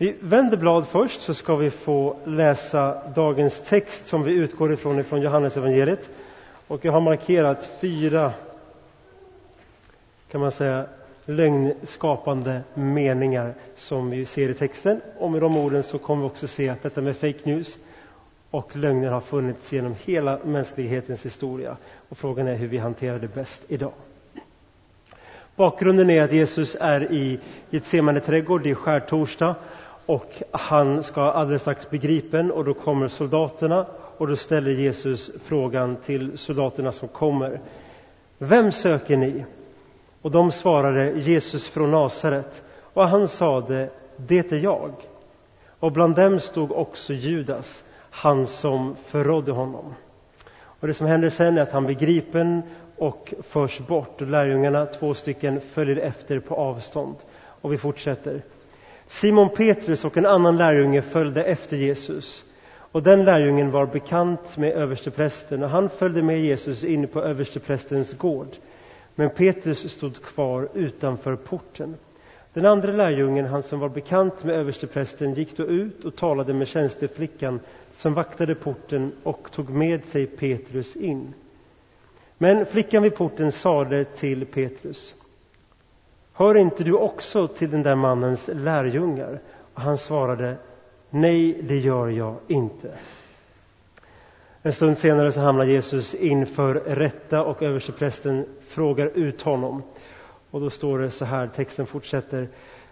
Vi vänder blad först så ska vi få läsa dagens text som vi utgår ifrån ifrån Johannes evangeliet. Och jag har markerat fyra, kan man säga, lögnskapande meningar som vi ser i texten. Och med de orden så kommer vi också se att detta med fake news och lögner har funnits genom hela mänsklighetens historia. Och frågan är hur vi hanterar det bäst idag. Bakgrunden är att Jesus är i Getsemane trädgård, det är skärtorsdag och han ska alldeles strax bli gripen och då kommer soldaterna och då ställer Jesus frågan till soldaterna som kommer. Vem söker ni? Och de svarade Jesus från Nasaret och han sade, det är jag. Och bland dem stod också Judas, han som förrådde honom. Och det som händer sen är att han blir gripen och förs bort lärjungarna, två stycken, följer efter på avstånd. Och vi fortsätter. Simon Petrus och en annan lärjunge följde efter Jesus. Och den lärjungen var bekant med översteprästen och han följde med Jesus in på översteprästens gård. Men Petrus stod kvar utanför porten. Den andra lärjungen, han som var bekant med översteprästen, gick då ut och talade med tjänsteflickan som vaktade porten och tog med sig Petrus in. Men flickan vid porten sade till Petrus Hör inte du också till den där mannens lärjungar? Och han svarade Nej, det gör jag inte. En stund senare så hamnar Jesus inför rätta och översteprästen frågar ut honom. Och då står det så här, texten fortsätter.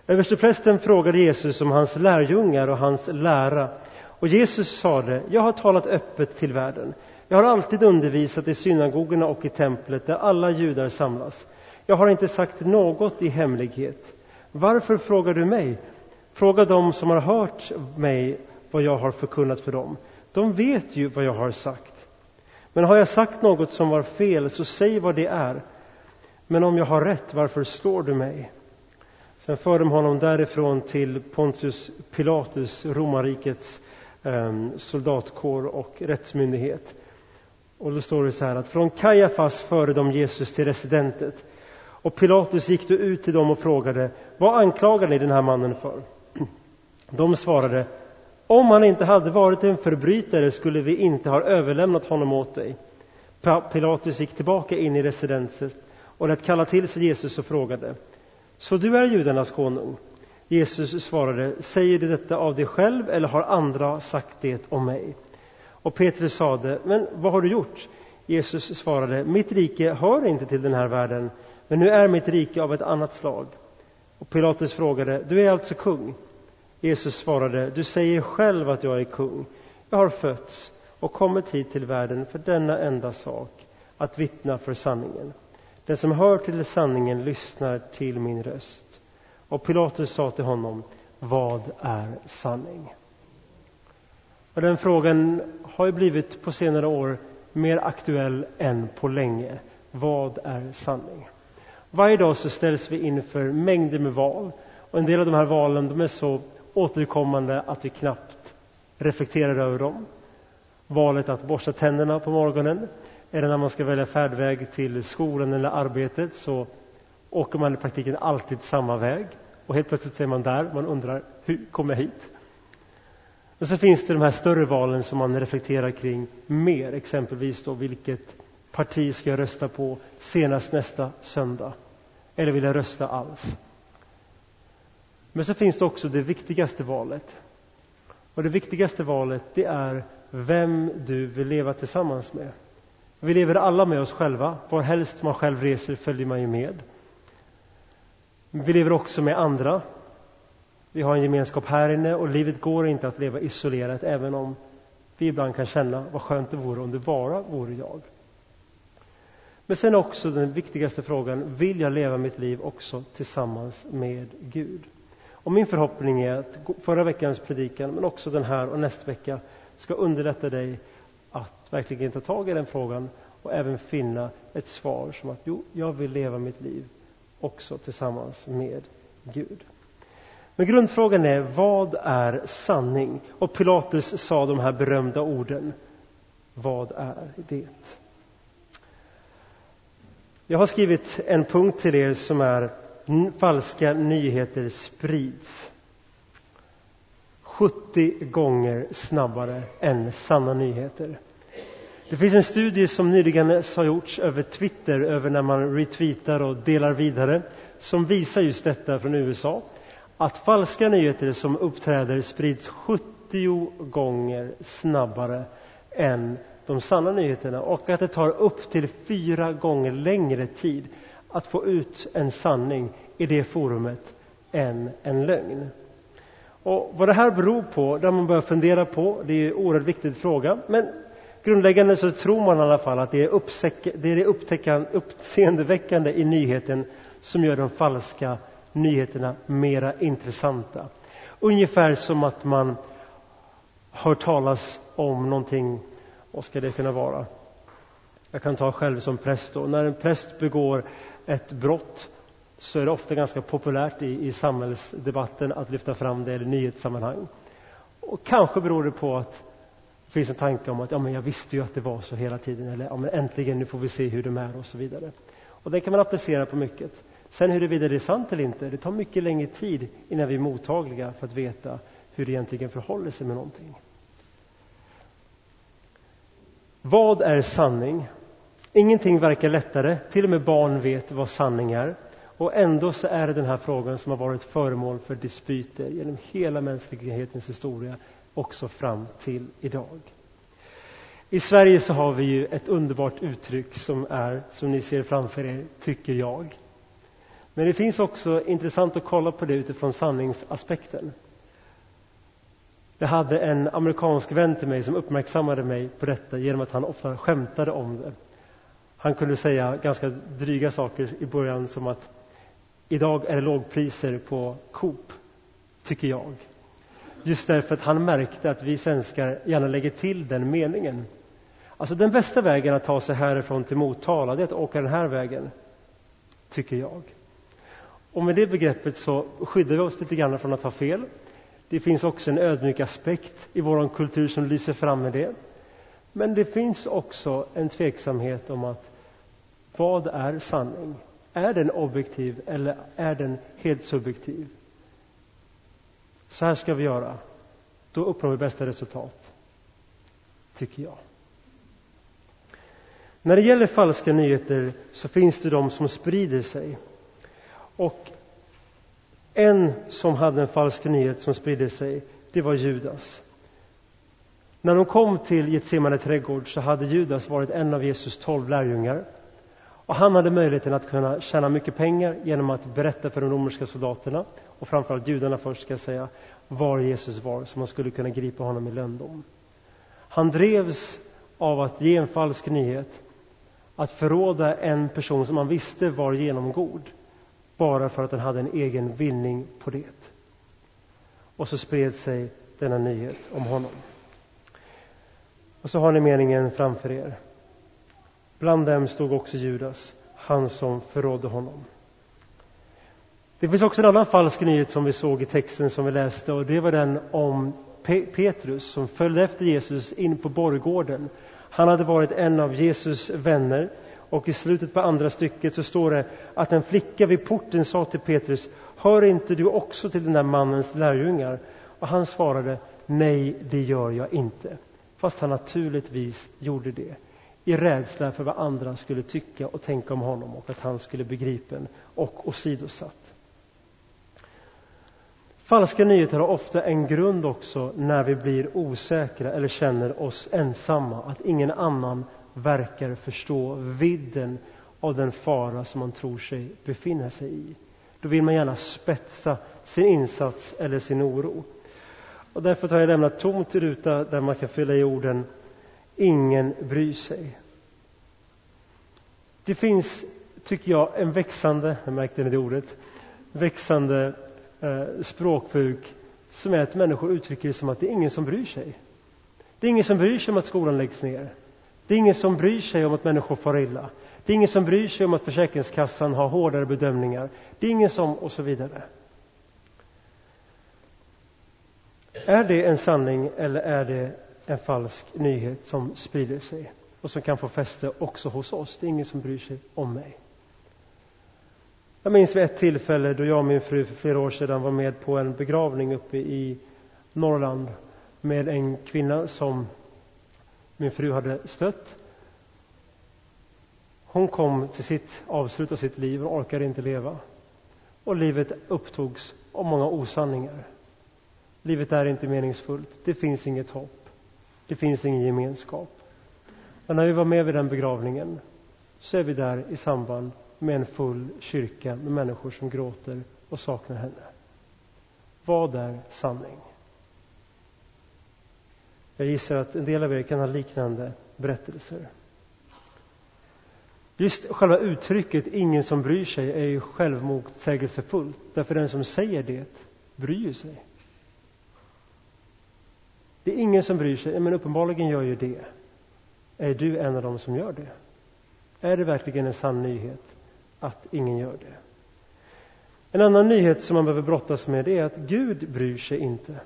Översteprästen frågade Jesus om hans lärjungar och hans lära. Och Jesus sade, jag har talat öppet till världen. Jag har alltid undervisat i synagogorna och i templet där alla judar samlas. Jag har inte sagt något i hemlighet. Varför frågar du mig? Fråga dem som har hört mig vad jag har förkunnat för dem. De vet ju vad jag har sagt. Men har jag sagt något som var fel, så säg vad det är. Men om jag har rätt, varför slår du mig? Sen för de honom därifrån till Pontius Pilatus, romarrikets eh, soldatkår och rättsmyndighet. Och då står det så här att från Kajafas förde de Jesus till residentet. Och Pilatus gick då ut till dem och frågade, vad anklagar ni den här mannen för? De svarade, om han inte hade varit en förbrytare skulle vi inte ha överlämnat honom åt dig. Pilatus gick tillbaka in i residenset och lät kalla till sig Jesus och frågade, så du är judarnas konung? Jesus svarade, säger du detta av dig själv eller har andra sagt det om mig? Och Petrus sade, men vad har du gjort? Jesus svarade, mitt rike hör inte till den här världen, men nu är mitt rike av ett annat slag. Och Pilatus frågade, du är alltså kung? Jesus svarade, du säger själv att jag är kung. Jag har fötts och kommit hit till världen för denna enda sak, att vittna för sanningen. Den som hör till sanningen lyssnar till min röst. Och Pilatus sa till honom, vad är sanning? Och den frågan har ju blivit på senare år mer aktuell än på länge. Vad är sanning? Varje dag så ställs vi inför mängder med val och en del av de här valen de är så återkommande att vi knappt reflekterar över dem. Valet att borsta tänderna på morgonen eller när man ska välja färdväg till skolan eller arbetet så åker man i praktiken alltid samma väg och helt plötsligt är man där. Man undrar hur kom jag hit? Och så finns det de här större valen som man reflekterar kring mer, exempelvis då vilket parti ska jag rösta på senast nästa söndag? Eller vill jag rösta alls? Men så finns det också det viktigaste valet. Och det viktigaste valet det är vem du vill leva tillsammans med. Vi lever alla med oss själva. Var helst man själv reser följer man ju med. Vi lever också med andra. Vi har en gemenskap här inne och livet går inte att leva isolerat även om vi ibland kan känna vad skönt det vore om det bara vore jag. Men sen också den viktigaste frågan, vill jag leva mitt liv också tillsammans med Gud? Och min förhoppning är att förra veckans predikan, men också den här och nästa vecka, ska underlätta dig att verkligen ta tag i den frågan och även finna ett svar som att jo, jag vill leva mitt liv också tillsammans med Gud. Men grundfrågan är, vad är sanning? Och Pilatus sa de här berömda orden. Vad är det? Jag har skrivit en punkt till er som är falska nyheter sprids. 70 gånger snabbare än sanna nyheter. Det finns en studie som nyligen har gjorts över Twitter, över när man retweetar och delar vidare, som visar just detta från USA. Att falska nyheter som uppträder sprids 70 gånger snabbare än de sanna nyheterna och att det tar upp till fyra gånger längre tid att få ut en sanning i det forumet än en lögn. Och vad det här beror på, det har man börjat fundera på. Det är en oerhört viktig fråga. Men grundläggande så tror man i alla fall att det är, uppsäck, det, är det uppseendeväckande i nyheten som gör de falska nyheterna mera intressanta. Ungefär som att man hör talas om någonting, vad ska det kunna vara? Jag kan ta själv som präst då. När en präst begår ett brott så är det ofta ganska populärt i, i samhällsdebatten att lyfta fram det i nyhetssammanhang. Och kanske beror det på att det finns en tanke om att ja, men jag visste ju att det var så hela tiden, eller ja, men äntligen, nu får vi se hur de är och så vidare. Och det kan man applicera på mycket. Sen huruvida det är sant eller inte, det tar mycket längre tid innan vi är mottagliga för att veta hur det egentligen förhåller sig med någonting. Vad är sanning? Ingenting verkar lättare, till och med barn vet vad sanning är. Och ändå så är det den här frågan som har varit föremål för dispyter genom hela mänsklighetens historia, också fram till idag. I Sverige så har vi ju ett underbart uttryck som är, som ni ser framför er, tycker jag. Men det finns också intressant att kolla på det utifrån sanningsaspekten. Jag hade en amerikansk vän till mig som uppmärksammade mig på detta genom att han ofta skämtade om det. Han kunde säga ganska dryga saker i början som att idag är det lågpriser på Coop, tycker jag. Just därför att han märkte att vi svenskar gärna lägger till den meningen. Alltså den bästa vägen att ta sig härifrån till Motala, det är att åka den här vägen, tycker jag. Och med det begreppet så skyddar vi oss lite grann från att ha fel. Det finns också en ödmjuk aspekt i vår kultur som lyser fram med det. Men det finns också en tveksamhet om att vad är sanning? Är den objektiv eller är den helt subjektiv? Så här ska vi göra. Då uppnår vi bästa resultat, tycker jag. När det gäller falska nyheter så finns det de som sprider sig. Och en som hade en falsk nyhet som spridde sig, det var Judas. När de kom till Getsemane trädgård så hade Judas varit en av Jesus tolv lärjungar. Och han hade möjligheten att kunna tjäna mycket pengar genom att berätta för de romerska soldaterna, och framförallt judarna först ska jag säga, var Jesus var, så man skulle kunna gripa honom i löndom. Han drevs av att ge en falsk nyhet, att förråda en person som han visste var genomgod, bara för att den hade en egen vinning på det. Och så spred sig denna nyhet om honom. Och så har ni meningen framför er. Bland dem stod också Judas, han som förrådde honom. Det finns också en annan falsk nyhet som vi såg i texten som vi läste och det var den om Petrus som följde efter Jesus in på borggården. Han hade varit en av Jesus vänner och i slutet på andra stycket så står det att en flicka vid porten sa till Petrus Hör inte du också till den där mannens lärjungar? Och han svarade Nej, det gör jag inte. Fast han naturligtvis gjorde det i rädsla för vad andra skulle tycka och tänka om honom och att han skulle begripen och åsidosatt. Falska nyheter har ofta en grund också när vi blir osäkra eller känner oss ensamma, att ingen annan verkar förstå vidden av den fara som man tror sig befinna sig i. Då vill man gärna spetsa sin insats eller sin oro. Och därför har jag lämnat tomt i ruta där man kan fylla i orden Ingen bryr sig. Det finns, tycker jag, en växande, jag märkte det ordet, växande eh, språkbruk som är att människor uttrycker det som att det är ingen som bryr sig. Det är ingen som bryr sig om att skolan läggs ner. Det är ingen som bryr sig om att människor far illa. Det är ingen som bryr sig om att Försäkringskassan har hårdare bedömningar. Det är ingen som, och så vidare. Är det en sanning eller är det en falsk nyhet som sprider sig och som kan få fäste också hos oss? Det är ingen som bryr sig om mig. Jag minns vid ett tillfälle då jag och min fru för flera år sedan var med på en begravning uppe i Norrland med en kvinna som min fru hade stött. Hon kom till sitt avslut av sitt liv och orkade inte leva. Och livet upptogs av många osanningar. Livet är inte meningsfullt. Det finns inget hopp. Det finns ingen gemenskap. Men när vi var med vid den begravningen så är vi där i samband med en full kyrka med människor som gråter och saknar henne. Vad är sanning? Jag gissar att en del av er kan ha liknande berättelser. Just själva uttrycket ”ingen som bryr sig” är ju självmotsägelsefullt, därför den som säger det bryr sig. Det är ingen som bryr sig, men uppenbarligen gör ju det. Är du en av dem som gör det? Är det verkligen en sann nyhet att ingen gör det? En annan nyhet som man behöver brottas med är att Gud bryr sig inte.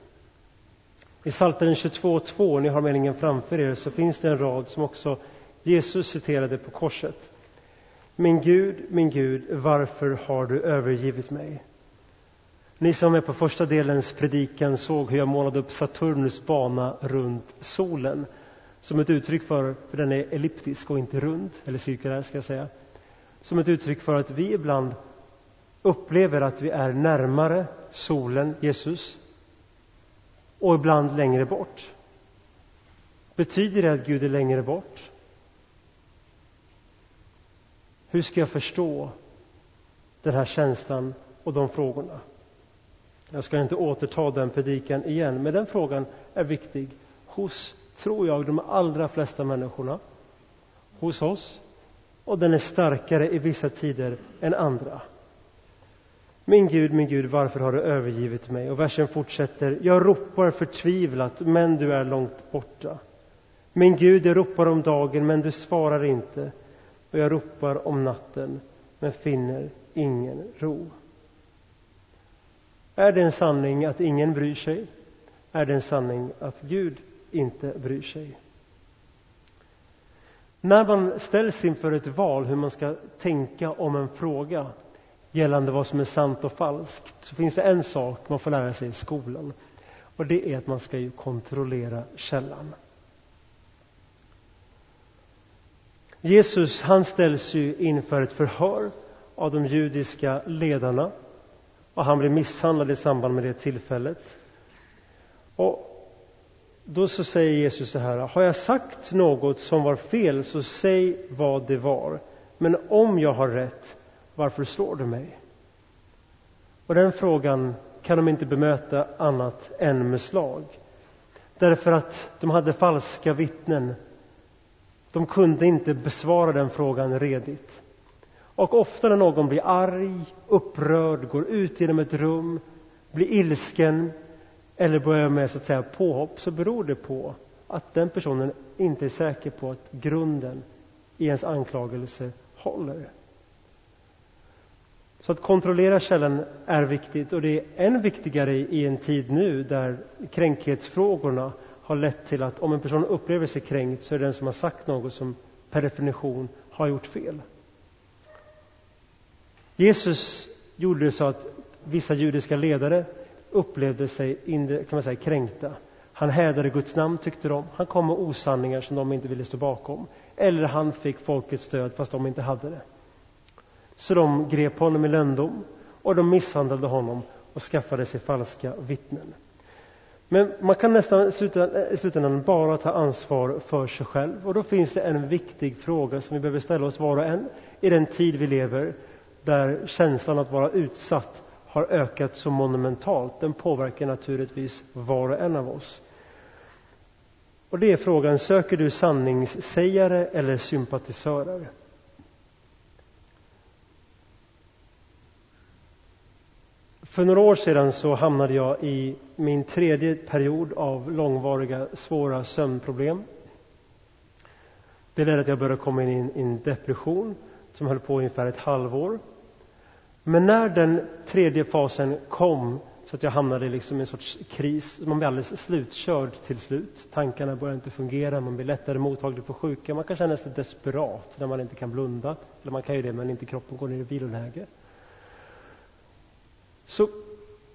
I Psaltaren 22.2, ni har meningen framför er, så finns det en rad som också Jesus citerade på korset. Min Gud, min Gud, varför har du övergivit mig? Ni som är på första delens predikan såg hur jag målade upp Saturnus bana runt solen som ett uttryck för, för den är elliptisk och inte rund, eller cirkulär ska jag säga, som ett uttryck för att vi ibland upplever att vi är närmare solen, Jesus, och ibland längre bort. Betyder det att Gud är längre bort? Hur ska jag förstå den här känslan och de frågorna? Jag ska inte återta den predikan igen, men den frågan är viktig hos, tror jag, de allra flesta människorna. Hos oss. Och den är starkare i vissa tider än andra. Min Gud, min Gud, varför har du övergivit mig? Och versen fortsätter. Jag ropar förtvivlat, men du är långt borta. Min Gud, jag ropar om dagen, men du svarar inte. Och jag ropar om natten, men finner ingen ro. Är det en sanning att ingen bryr sig? Är det en sanning att Gud inte bryr sig? När man ställs inför ett val hur man ska tänka om en fråga gällande vad som är sant och falskt så finns det en sak man får lära sig i skolan och det är att man ska ju kontrollera källan. Jesus han ställs ju inför ett förhör av de judiska ledarna och han blir misshandlad i samband med det tillfället. Och då så säger Jesus så här, har jag sagt något som var fel så säg vad det var. Men om jag har rätt, varför slår du mig? Och den frågan kan de inte bemöta annat än med slag. Därför att de hade falska vittnen. De kunde inte besvara den frågan redigt. Och ofta när någon blir arg, upprörd, går ut genom ett rum, blir ilsken eller börjar med så att säga påhopp så beror det på att den personen inte är säker på att grunden i ens anklagelse håller. Så att kontrollera källan är viktigt och det är än viktigare i en tid nu där kränkhetsfrågorna har lett till att om en person upplever sig kränkt så är det den som har sagt något som per definition har gjort fel. Jesus gjorde det så att vissa judiska ledare upplevde sig kan man säga, kränkta. Han hädade Guds namn, tyckte de. Han kom med osanningar som de inte ville stå bakom. Eller han fick folkets stöd fast de inte hade det. Så de grep honom i lönndom, och de misshandlade honom och skaffade sig falska vittnen. Men man kan nästan eh, i slutändan bara ta ansvar för sig själv. Och då finns det en viktig fråga som vi behöver ställa oss var och en i den tid vi lever där känslan att vara utsatt har ökat så monumentalt. Den påverkar naturligtvis var och en av oss. Och det är frågan, söker du sanningssägare eller sympatisörer? För några år sedan så hamnade jag i min tredje period av långvariga svåra sömnproblem. Det ledde till att jag började komma in i en depression som höll på ungefär ett halvår. Men när den tredje fasen kom så att jag hamnade liksom i en sorts kris, man blir alldeles slutkörd till slut. Tankarna börjar inte fungera, man blir lättare mottaglig för sjuka. Man kan känna sig desperat när man inte kan blunda. Eller man kan ju det, men inte kroppen går ner i viloläge. Så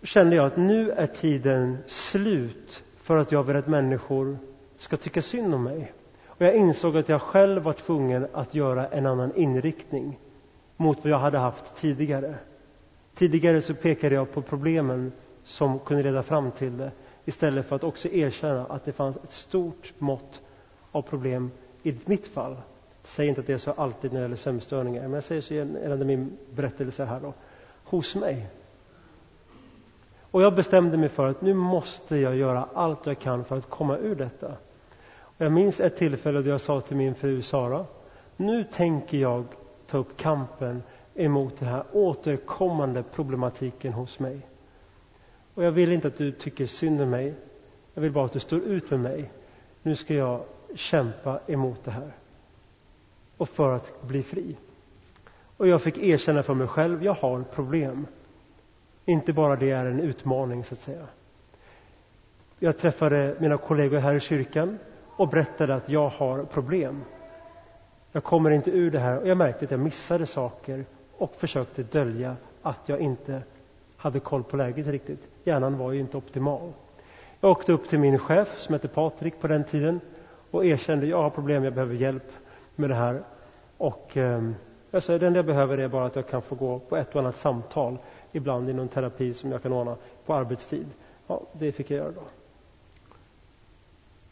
kände jag att nu är tiden slut för att jag vill att människor ska tycka synd om mig. Och jag insåg att jag själv var tvungen att göra en annan inriktning mot vad jag hade haft tidigare. Tidigare så pekade jag på problemen som kunde leda fram till det istället för att också erkänna att det fanns ett stort mått av problem i mitt fall. Säg inte att det är så alltid när det gäller sömnstörningar, men jag säger så gällande min berättelse här då, hos mig. Och jag bestämde mig för att nu måste jag göra allt jag kan för att komma ur detta. Och jag minns ett tillfälle då jag sa till min fru Sara, nu tänker jag ta upp kampen emot den här återkommande problematiken hos mig. Och jag vill inte att du tycker synd om mig. Jag vill bara att du står ut med mig. Nu ska jag kämpa emot det här. Och för att bli fri. Och jag fick erkänna för mig själv, jag har problem. Inte bara det är en utmaning, så att säga. Jag träffade mina kollegor här i kyrkan och berättade att jag har problem. Jag kommer inte ur det här och jag märkte att jag missade saker och försökte dölja att jag inte hade koll på läget riktigt. Hjärnan var ju inte optimal. Jag åkte upp till min chef som hette Patrik på den tiden och erkände jag har problem, jag behöver hjälp med det här. Och eh, jag sa, det enda jag behöver är bara att jag kan få gå på ett och annat samtal ibland i någon terapi som jag kan ordna på arbetstid. Ja, det fick jag göra då.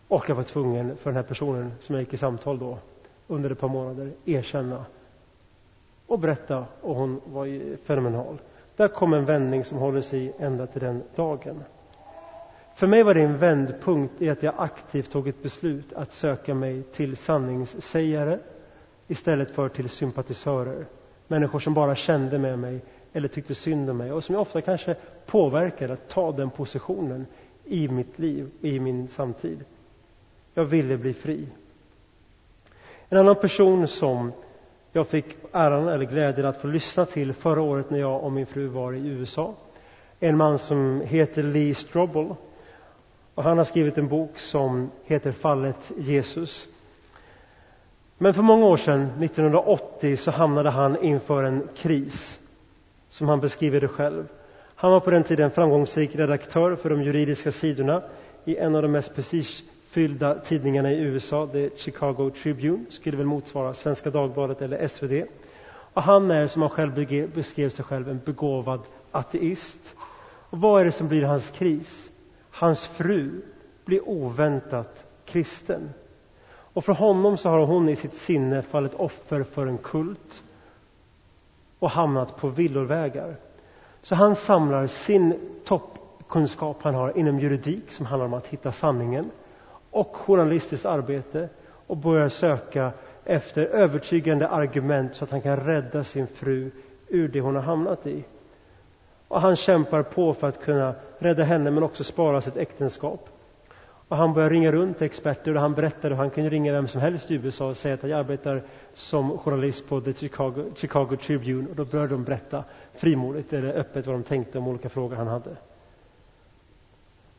Och jag var tvungen för den här personen som jag gick i samtal då under ett par månader erkänna och berätta och hon var ju fenomenal. Där kom en vändning som håller sig ända till den dagen. För mig var det en vändpunkt i att jag aktivt tog ett beslut att söka mig till sanningssägare istället för till sympatisörer. Människor som bara kände med mig eller tyckte synd om mig och som jag ofta kanske påverkade att ta den positionen i mitt liv, i min samtid. Jag ville bli fri. En annan person som jag fick äran eller glädjen att få lyssna till förra året när jag och min fru var i USA. En man som heter Lee Strobel. Och han har skrivit en bok som heter Fallet Jesus. Men för många år sedan, 1980, så hamnade han inför en kris som han beskriver det själv. Han var på den tiden framgångsrik redaktör för de juridiska sidorna i en av de mest prestigefyllda tidningarna i USA, The Chicago Tribune, skulle väl motsvara Svenska Dagbladet eller SvD. Och han är, som han själv beskrev sig själv, en begåvad ateist. Och vad är det som blir hans kris? Hans fru blir oväntat kristen. Och för honom så har hon i sitt sinne fallit offer för en kult och hamnat på villovägar. Så han samlar sin toppkunskap han har inom juridik som handlar om att hitta sanningen och journalistiskt arbete och börjar söka efter övertygande argument så att han kan rädda sin fru ur det hon har hamnat i. Och han kämpar på för att kunna rädda henne men också spara sitt äktenskap. Och han börjar ringa runt till experter och han berättade att han kunde ringa vem som helst i USA och säga att jag arbetar som journalist på The Chicago, Chicago Tribune och då började de berätta frimodigt eller öppet vad de tänkte om olika frågor han hade.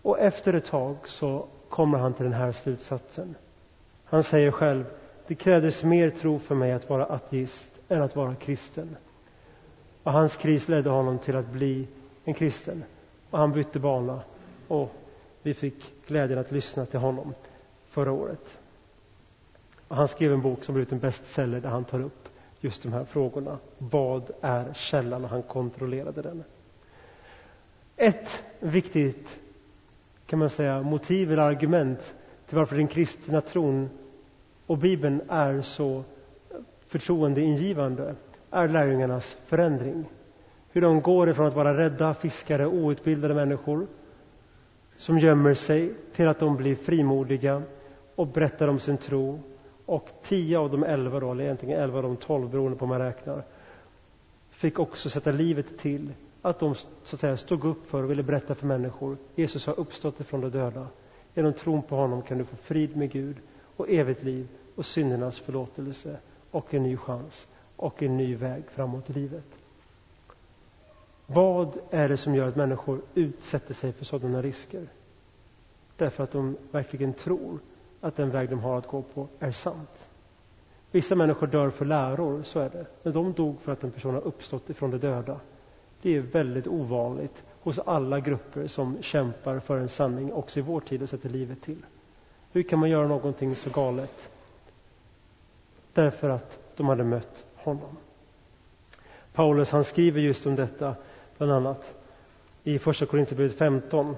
Och efter ett tag så kommer han till den här slutsatsen. Han säger själv, det krävdes mer tro för mig att vara ateist än att vara kristen. Och hans kris ledde honom till att bli en kristen. Och han bytte bana och vi fick glädjen att lyssna till honom förra året. Och han skrev en bok som blivit en bestseller där han tar upp just de här frågorna. Vad är källan? Och han kontrollerade den. Ett viktigt kan man säga, motiv eller argument till varför den kristna tron och Bibeln är så förtroendeingivande är lärjungarnas förändring. Hur de går ifrån att vara rädda fiskare, outbildade människor som gömmer sig till att de blir frimodiga och berättar om sin tro. Och tio av de elva, då, eller egentligen elva av de tolv beroende på hur man räknar, fick också sätta livet till. Att de så att säga, stod upp för och ville berätta för människor. Jesus har uppstått ifrån de döda. Genom tron på honom kan du få frid med Gud och evigt liv och syndernas förlåtelse och en ny chans och en ny väg framåt i livet. Vad är det som gör att människor utsätter sig för sådana risker? Därför att de verkligen tror att den väg de har att gå på är sant. Vissa människor dör för läror, så är det. Men de dog för att en person har uppstått ifrån de döda. Det är väldigt ovanligt hos alla grupper som kämpar för en sanning också i vår tid och sätter livet till. Hur kan man göra någonting så galet? Därför att de hade mött honom. Paulus han skriver just om detta, bland annat i Första Korinthierbrevet 15.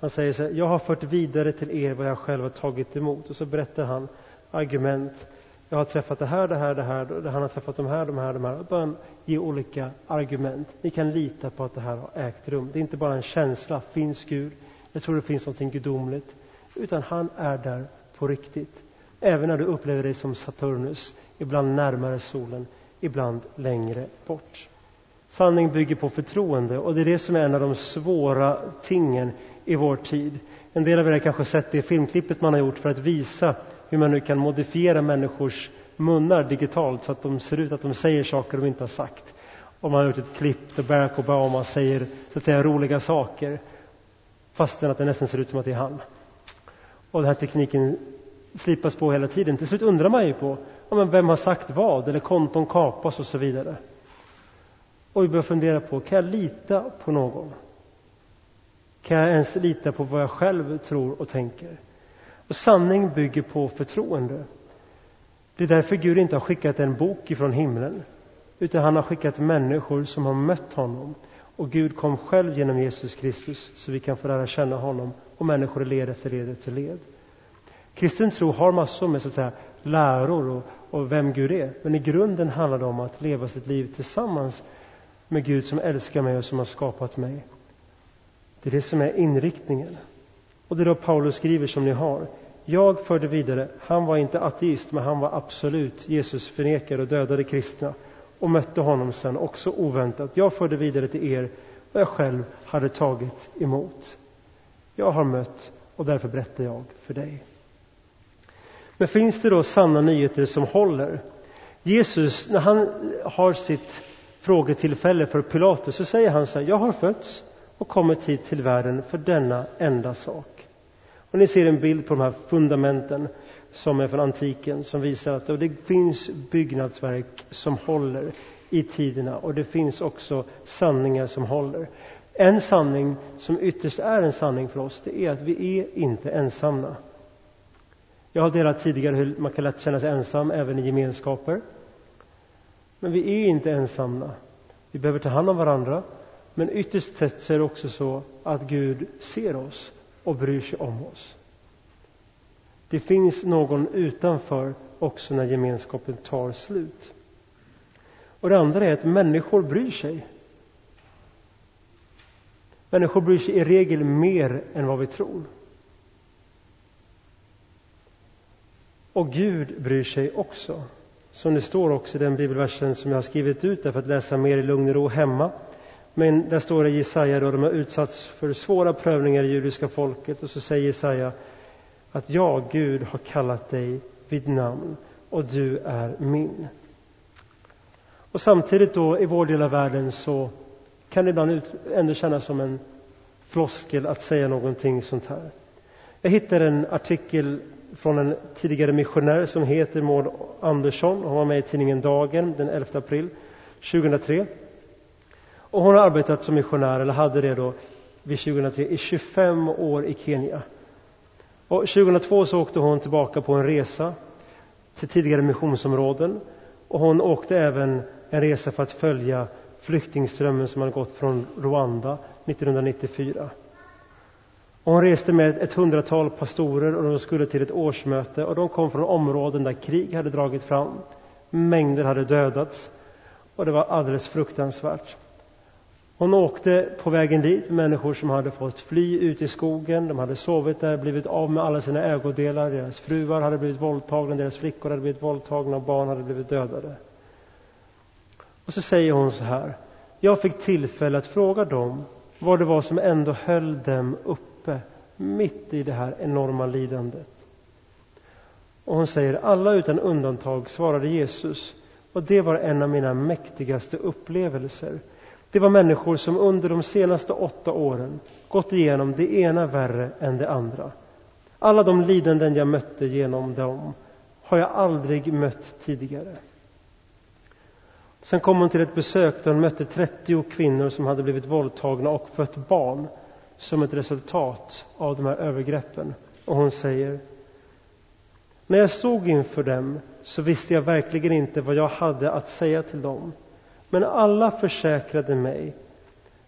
Han säger så här, jag har fört vidare till er vad jag själv har tagit emot. Och så berättar han argument. Jag har träffat det här, det här, det här, han har träffat de här, de här, de här. Och ge olika argument. Ni kan lita på att det här har ägt rum. Det är inte bara en känsla, finns Gud? Jag tror det finns någonting gudomligt. Utan han är där på riktigt. Även när du upplever dig som Saturnus, ibland närmare solen, ibland längre bort. Sanning bygger på förtroende och det är det som är en av de svåra tingen i vår tid. En del av er har kanske sett det filmklippet man har gjort för att visa hur man nu kan modifiera människors munnar digitalt så att de ser ut att de säger saker de inte har sagt. Och man har gjort ett klipp där Barack Obama säger så att säga roliga saker fastän att det nästan ser ut som att det är han. Och den här tekniken slipas på hela tiden. Till slut undrar man ju på ja, men vem har sagt vad eller konton kapas och så vidare. Och vi börjar fundera på, kan jag lita på någon? Kan jag ens lita på vad jag själv tror och tänker? Och sanning bygger på förtroende. Det är därför Gud inte har skickat en bok ifrån himlen, utan han har skickat människor som har mött honom. Och Gud kom själv genom Jesus Kristus så vi kan få lära känna honom och människor i led efter led efter led. Kristen tro har massor med så att säga, läror och, och vem Gud är, men i grunden handlar det om att leva sitt liv tillsammans med Gud som älskar mig och som har skapat mig. Det är det som är inriktningen. Och det är då Paulus skriver som ni har. Jag förde vidare, han var inte ateist, men han var absolut Jesus förnekare och dödade kristna och mötte honom sen också oväntat. Jag förde vidare till er vad jag själv hade tagit emot. Jag har mött och därför berättar jag för dig. Men finns det då sanna nyheter som håller? Jesus, när han har sitt frågetillfälle för Pilatus så säger han så här, jag har fötts och kommit hit till världen för denna enda sak. Och ni ser en bild på de här fundamenten som är från antiken som visar att det finns byggnadsverk som håller i tiderna och det finns också sanningar som håller. En sanning som ytterst är en sanning för oss, det är att vi är inte ensamma. Jag har delat tidigare hur man kan lätt känna sig ensam även i gemenskaper. Men vi är inte ensamma. Vi behöver ta hand om varandra. Men ytterst sett så är det också så att Gud ser oss och bryr sig om oss. Det finns någon utanför också när gemenskapen tar slut. Och det andra är att människor bryr sig. Människor bryr sig i regel mer än vad vi tror. Och Gud bryr sig också. Som det står också i den bibelversen som jag har skrivit ut där för att läsa mer i lugn och ro hemma. Men där står det i Jesaja då de har utsatts för svåra prövningar i judiska folket och så säger Jesaja att jag, Gud, har kallat dig vid namn och du är min. Och samtidigt då i vår del av världen så kan det ibland ändå kännas som en floskel att säga någonting sånt här. Jag hittade en artikel från en tidigare missionär som heter Maud Andersson. Hon var med i tidningen Dagen den 11 april 2003. Och hon har arbetat som missionär, eller hade det då, vid 2003 i 25 år i Kenya. Och 2002 så åkte hon tillbaka på en resa till tidigare missionsområden. Och hon åkte även en resa för att följa flyktingströmmen som hade gått från Rwanda 1994. Och hon reste med ett hundratal pastorer och de skulle till ett årsmöte och de kom från områden där krig hade dragit fram. Mängder hade dödats och det var alldeles fruktansvärt. Hon åkte på vägen dit människor som hade fått fly ut i skogen. De hade sovit där, blivit av med alla sina ägodelar. Deras fruar hade blivit våldtagna, deras flickor hade blivit våldtagna och barn hade blivit dödade. Och så säger hon så här. Jag fick tillfälle att fråga dem vad det var som ändå höll dem uppe mitt i det här enorma lidandet. Och hon säger alla utan undantag svarade Jesus och det var en av mina mäktigaste upplevelser. Det var människor som under de senaste åtta åren gått igenom det ena värre än det andra. Alla de lidanden jag mötte genom dem har jag aldrig mött tidigare. Sen kom hon till ett besök där hon mötte 30 kvinnor som hade blivit våldtagna och fött barn som ett resultat av de här övergreppen. Och hon säger När jag stod inför dem så visste jag verkligen inte vad jag hade att säga till dem. Men alla försäkrade mig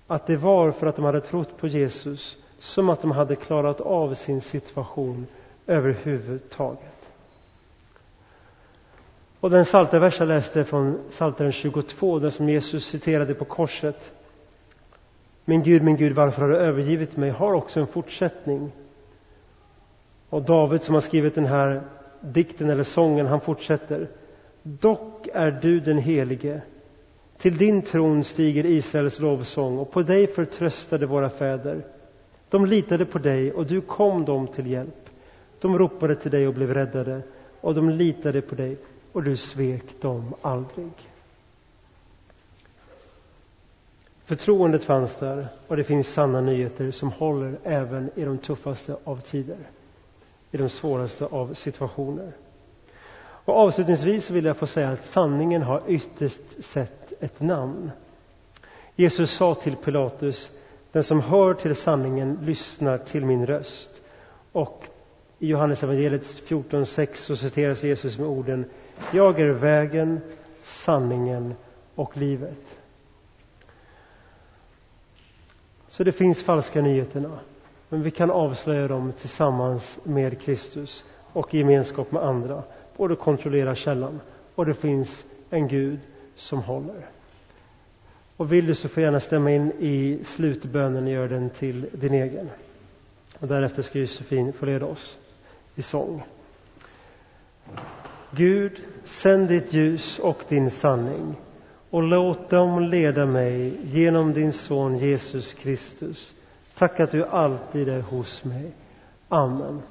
att det var för att de hade trott på Jesus som att de hade klarat av sin situation överhuvudtaget. Och den Psaltarvers jag läste från Psaltaren 22, den som Jesus citerade på korset. Min Gud, min Gud, varför har du övergivit mig? har också en fortsättning. Och David som har skrivit den här dikten eller sången, han fortsätter. Dock är du den helige. Till din tron stiger Israels lovsång och på dig förtröstade våra fäder. De litade på dig och du kom dem till hjälp. De ropade till dig och blev räddade och de litade på dig och du svek dem aldrig. Förtroendet fanns där och det finns sanna nyheter som håller även i de tuffaste av tider, i de svåraste av situationer. Och avslutningsvis vill jag få säga att sanningen har ytterst sett ett namn. Jesus sa till Pilatus, den som hör till sanningen lyssnar till min röst. Och i Johannes evangeliet 14.6 så citeras Jesus med orden Jag är vägen, sanningen och livet. Så det finns falska nyheterna, men vi kan avslöja dem tillsammans med Kristus och i gemenskap med andra och du kontrollerar källan och det finns en Gud som håller. Och vill du så får gärna stämma in i slutbönen och gör den till din egen. Och därefter ska Josefin få leda oss i sång. Gud, sänd ditt ljus och din sanning och låt dem leda mig genom din son Jesus Kristus. Tack att du alltid är hos mig. Amen.